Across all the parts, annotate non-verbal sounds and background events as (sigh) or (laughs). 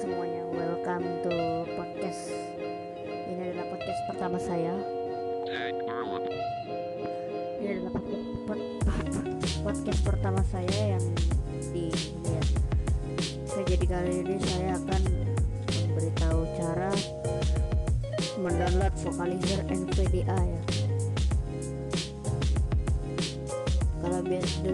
semuanya, welcome to podcast. Ini adalah podcast pertama saya. Ini adalah pod- pod- (laughs) podcast pertama saya yang di ya. Oke, jadi kali ini saya akan memberitahu cara mendownload Vocalizer NVDA ya. Kalau biasa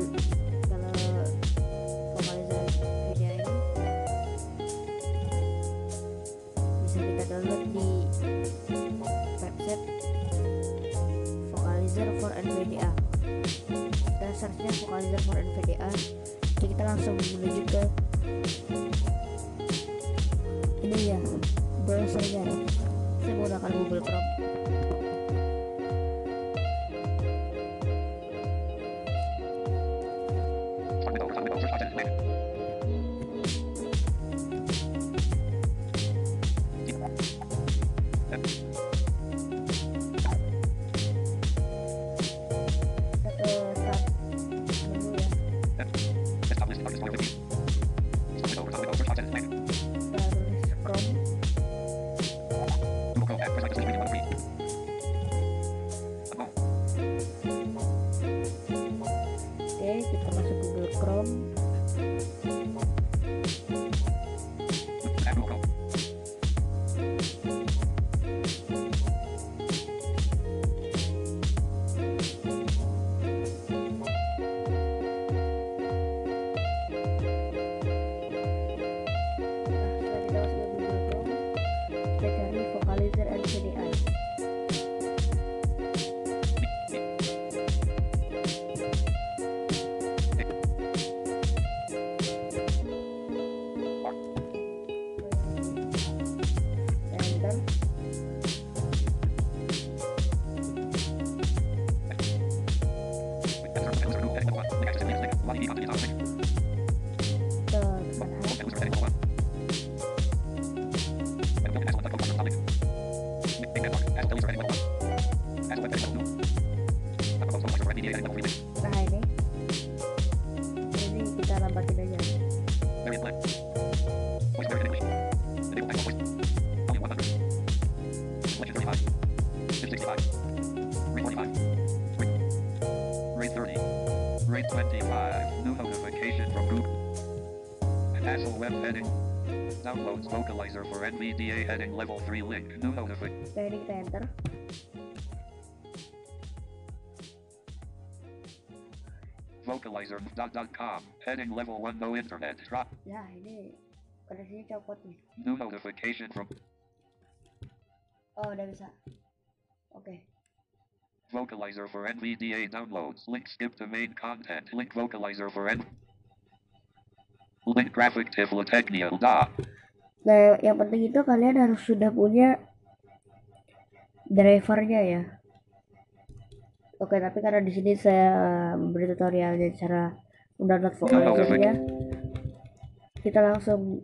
browsernya saya menggunakan Google Chrome ya Vocalizer for NVDA heading level 3 link. New notification. Oke ini kita enter. Vocalizer.com. Heading level 1 no internet. Drop. Ya ini koneksinya copot nih. New notification from Oh udah bisa. Oke. Vocalizer for NVDA downloads. Link skip to main content. Link vocalizer for N. Link graphic Tiflotechnia. Da. Nah yang penting itu kalian harus sudah punya drivernya ya. Oke tapi karena di sini saya memberi tutorialnya cara mendownload vocalizernya, kita langsung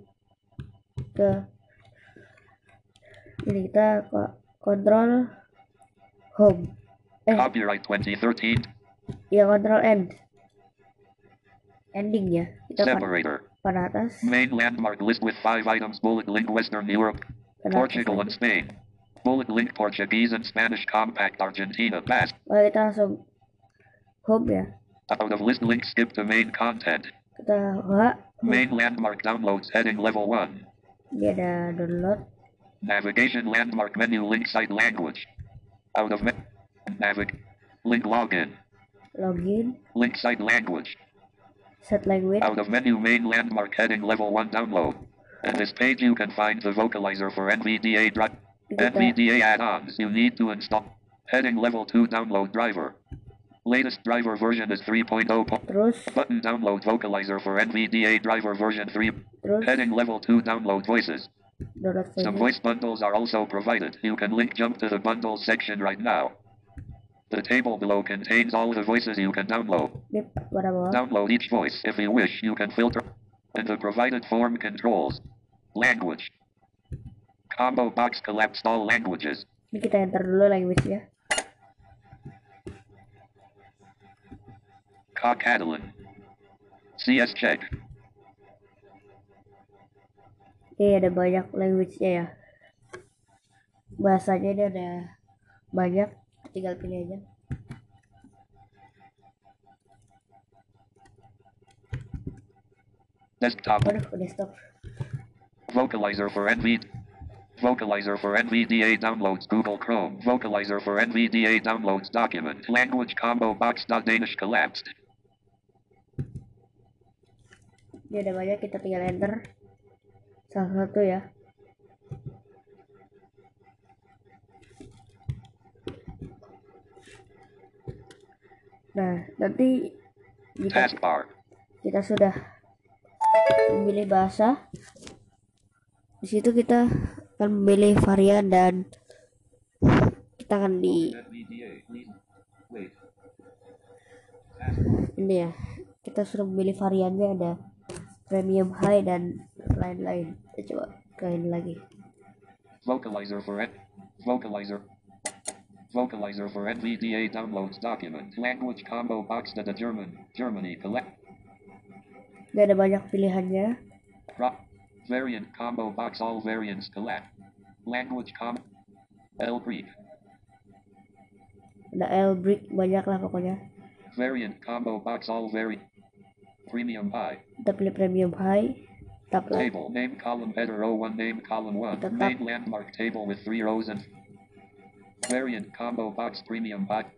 ke ini kita kontrol home eh Copyright 2013. ya kontrol end ending ya kita Separator. Panah atas Main landmark list with five items. Bullet link Western Europe, panah atas Portugal and. Spain. Bullet link Portuguese and Spanish compact Argentina pass. Oke kita langsung home Out of list link skip to main content. kita ha Main landmark downloads heading level 1. ini ada download Navigation landmark menu link site language. Out of me- navig link login. login Link site language. Set language Out of menu main landmark heading level 1 download. And this page you can find the vocalizer for NVDA drive. NVDA add-ons you need to install. Heading level 2 download driver. Latest driver version is 3.0. po- Button download vocalizer for NVDA driver version 3. terus Heading level 2 download voices. Some voice bundles are also provided. You can link jump to the bundles section right now. The table below contains all the voices you can download. pada bawah Download each voice. If you wish, you can filter. And the provided form controls. Language. Combo box collapsed all languages. ini kita enter dulu language ya Ca Catalan. CS check. ini ada banyak language-nya ya bahasanya ini ada banyak tinggal pilih aja Desktop. waduh udah stop Vocalizer for NV. Vocalizer for NVDA downloads Google Chrome. Vocalizer for NVDA downloads document. Language combo box. Danish collapsed. ini ada banyak kita tinggal enter salah satu ya nah nanti jika kita sudah memilih bahasa di situ kita akan memilih varian dan kita akan di ini ya kita sudah memilih variannya ada premium high dan lain-lain kita coba kalian lagi Vocalizer for N. Vocalizer. Vocalizer for NVDA downloads document. Language combo box. The German. Germany collect. ini ada banyak pilihannya Pro- variant combo box. All variants collect. Language com. L Greek. ada L brick banyak lah pokoknya Variant combo box. All vari. Premium high. kita pilih premium high Table name column header row one name column one Tetap. main landmark table with three rows and variant combo box premium box.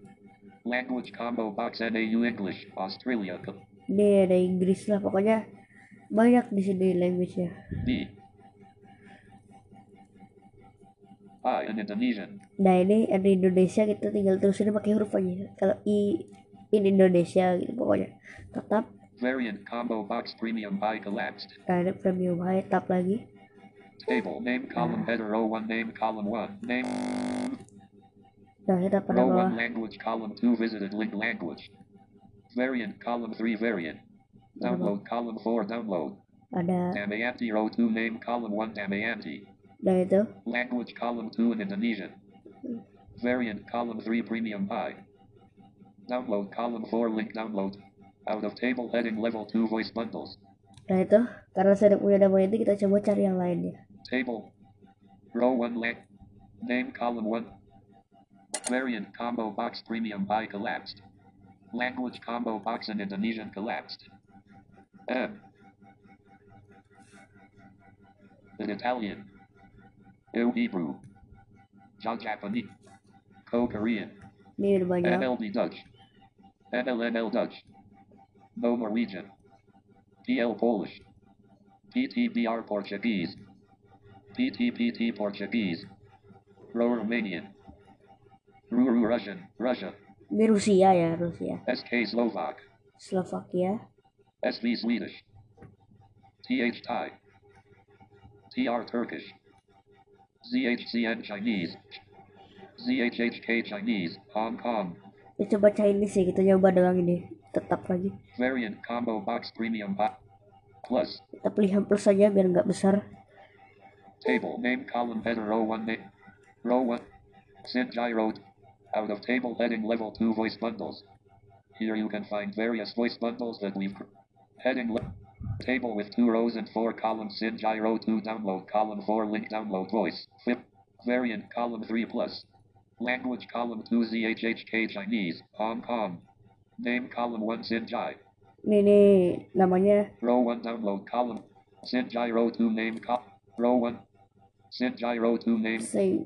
Language combo box NAU English Australia. Ini ada Inggris lah pokoknya banyak di sini language-nya. B I in Indonesian. Nah ini ada Indonesia kita tinggal terusin pakai huruf aja. Kalau I in Indonesia gitu pokoknya. Tetap. Variant combo box premium by collapsed. Nah, ada premium high tap lagi. Table name column header row one name column one name nah kita pada row one language column two visited link language variant column three variant download column four download ada Damayanti row 2 name column 1 Damayanti. nah itu Language column 2 in Indonesian. Variant column 3 premium high. Download column 4 link download. Out of table heading level 2 voice bundles. nah itu karena saya punya nama itu kita coba cari yang lainnya Table. Row 1 lang. Name column 1. Variant combo box premium high collapsed. Language combo box in Indonesian collapsed. M. In Italian. Eu Hebrew. Ja Japanese. Co-Korean. ini NLD Dutch. NLNL Dutch. No Norwegian. PL Polish. PTBR Portuguese. PTPT Portuguese. Ro Romanian. Russian. Russia. ini Rusia ya Rusia SK Slovak. Slovakia SV Swedish. TH Thai. TR Turkish. ZHCN Chinese. ZHHK Chinese. Hong Kong. ya coba Chinese ya kita coba doang ini tetap lagi Variant combo box premium box. Plus. kita pilih plus saja biar nggak besar Table name column header row 1 name. Row 1. Sinjai row. Out of table heading level 2 voice bundles. Here you can find various voice bundles that we've heading le- table with two rows and four columns. Sinjai row 2 download column 4 link download voice. Flip variant column 3 plus. Language column 2 ZHHK Chinese Hong Kong. Name column 1 Sinjai. ini, namanya Row 1 download column. Sinjai row 2 name col- row 1.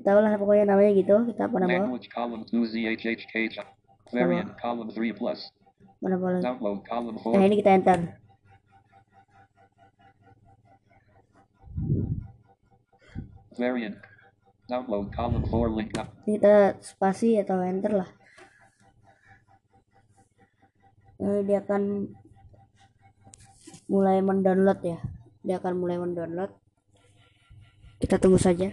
Tahu lah pokoknya namanya gitu kita pada bawah Language column 2 ZHHK Chi- Variant column 3 plus. mana column nah 4. ini kita enter. Variant. Download column 4 link up. Kita spasi atau enter lah. Nah, dia akan mulai mendownload ya. Dia akan mulai mendownload kita tunggu saja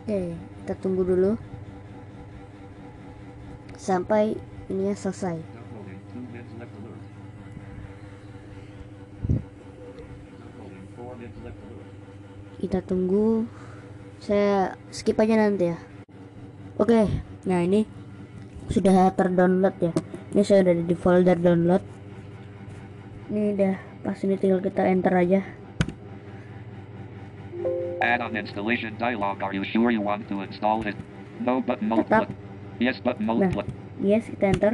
oke kita tunggu dulu sampai ininya selesai Downloading 2 minutes left alert. Downloading 4 minutes left alert. kita tunggu saya skip aja nanti ya oke nah ini sudah terdownload ya ini saya udah di folder download ini udah pas ini tinggal kita enter aja Add-on installation dialog. Are you sure you want to install it? No button mode. Tetap. Yes button mode. Nah. yes kita enter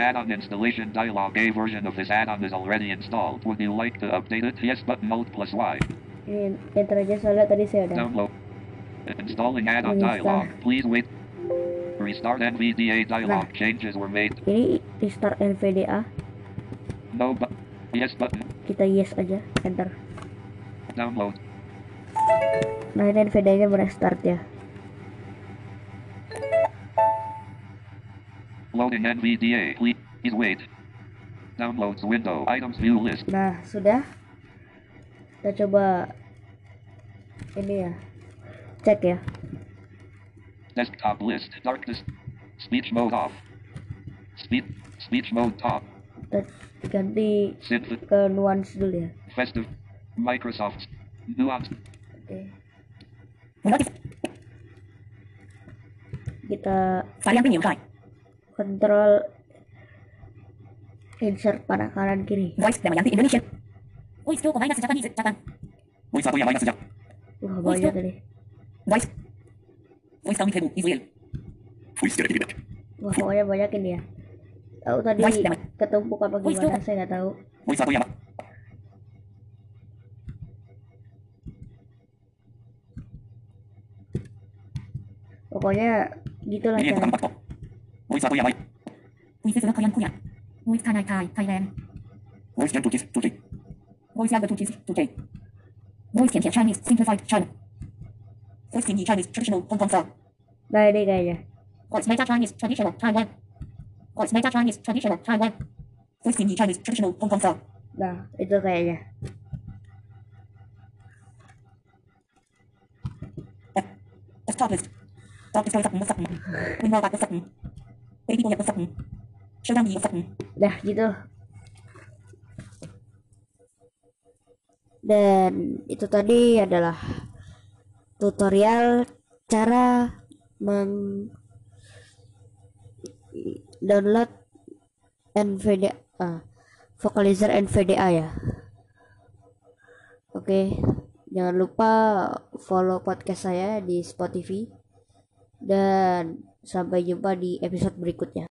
Add-on installation dialog. A version of this add-on is already installed. Would you like to update it? Yes button mode plus Y. ini enter aja soalnya tadi saya udah Download. Installing add-on dialog. Please wait. Restart NVDA dialog. Changes were made. ini restart NVDA No button. Yes button. kita yes aja enter Download. nah ini NVDA nya merestart ya Loading NVDA. Please wait. Downloads window. Items view list. nah sudah kita coba ini ya cek ya Desktop list. Darkness. Speech mode off. Speech. Speech mode top. kita ganti Synth. ke nuance dulu ya Festive. Microsoft. Nuance. oke Notif. kita Varian premium try. kontrol insert panah kanan kiri Voice Damayanti Indonesia. Voice Pro minus Japanese Japan. Voice aku yang minus sejak. wah banyak tadi Voice. Voice kami table Israel. Wah pokoknya banyak ini ya tahu tadi ketumpuk apa gimana saya nggak tahu yang pokoknya gitulah cara faktor. Voice aku yang lain. Voice sudah kalian punya. Voice Kanai Thai Thailand. Voice yang tulis tulis. Voice Yaga Tutis Today. Voice Chinese Simplified China. Voice Tian Chinese Traditional Hong Kong Style. nah ini kayaknya Voice Meta Chinese Traditional Taiwan. Voice Meta Chinese Traditional Taiwan. Voice Tian Chinese Traditional Hong Kong Style. nah itu kayaknya Desktop list. Dog display button button. Window back button. Baby boy button. Showdown me button. Dah gitu. Dan itu tadi adalah tutorial cara meng download NVDA ah, vocalizer NVDA ya. Oke, jangan lupa follow podcast saya di Spotify dan sampai jumpa di episode berikutnya.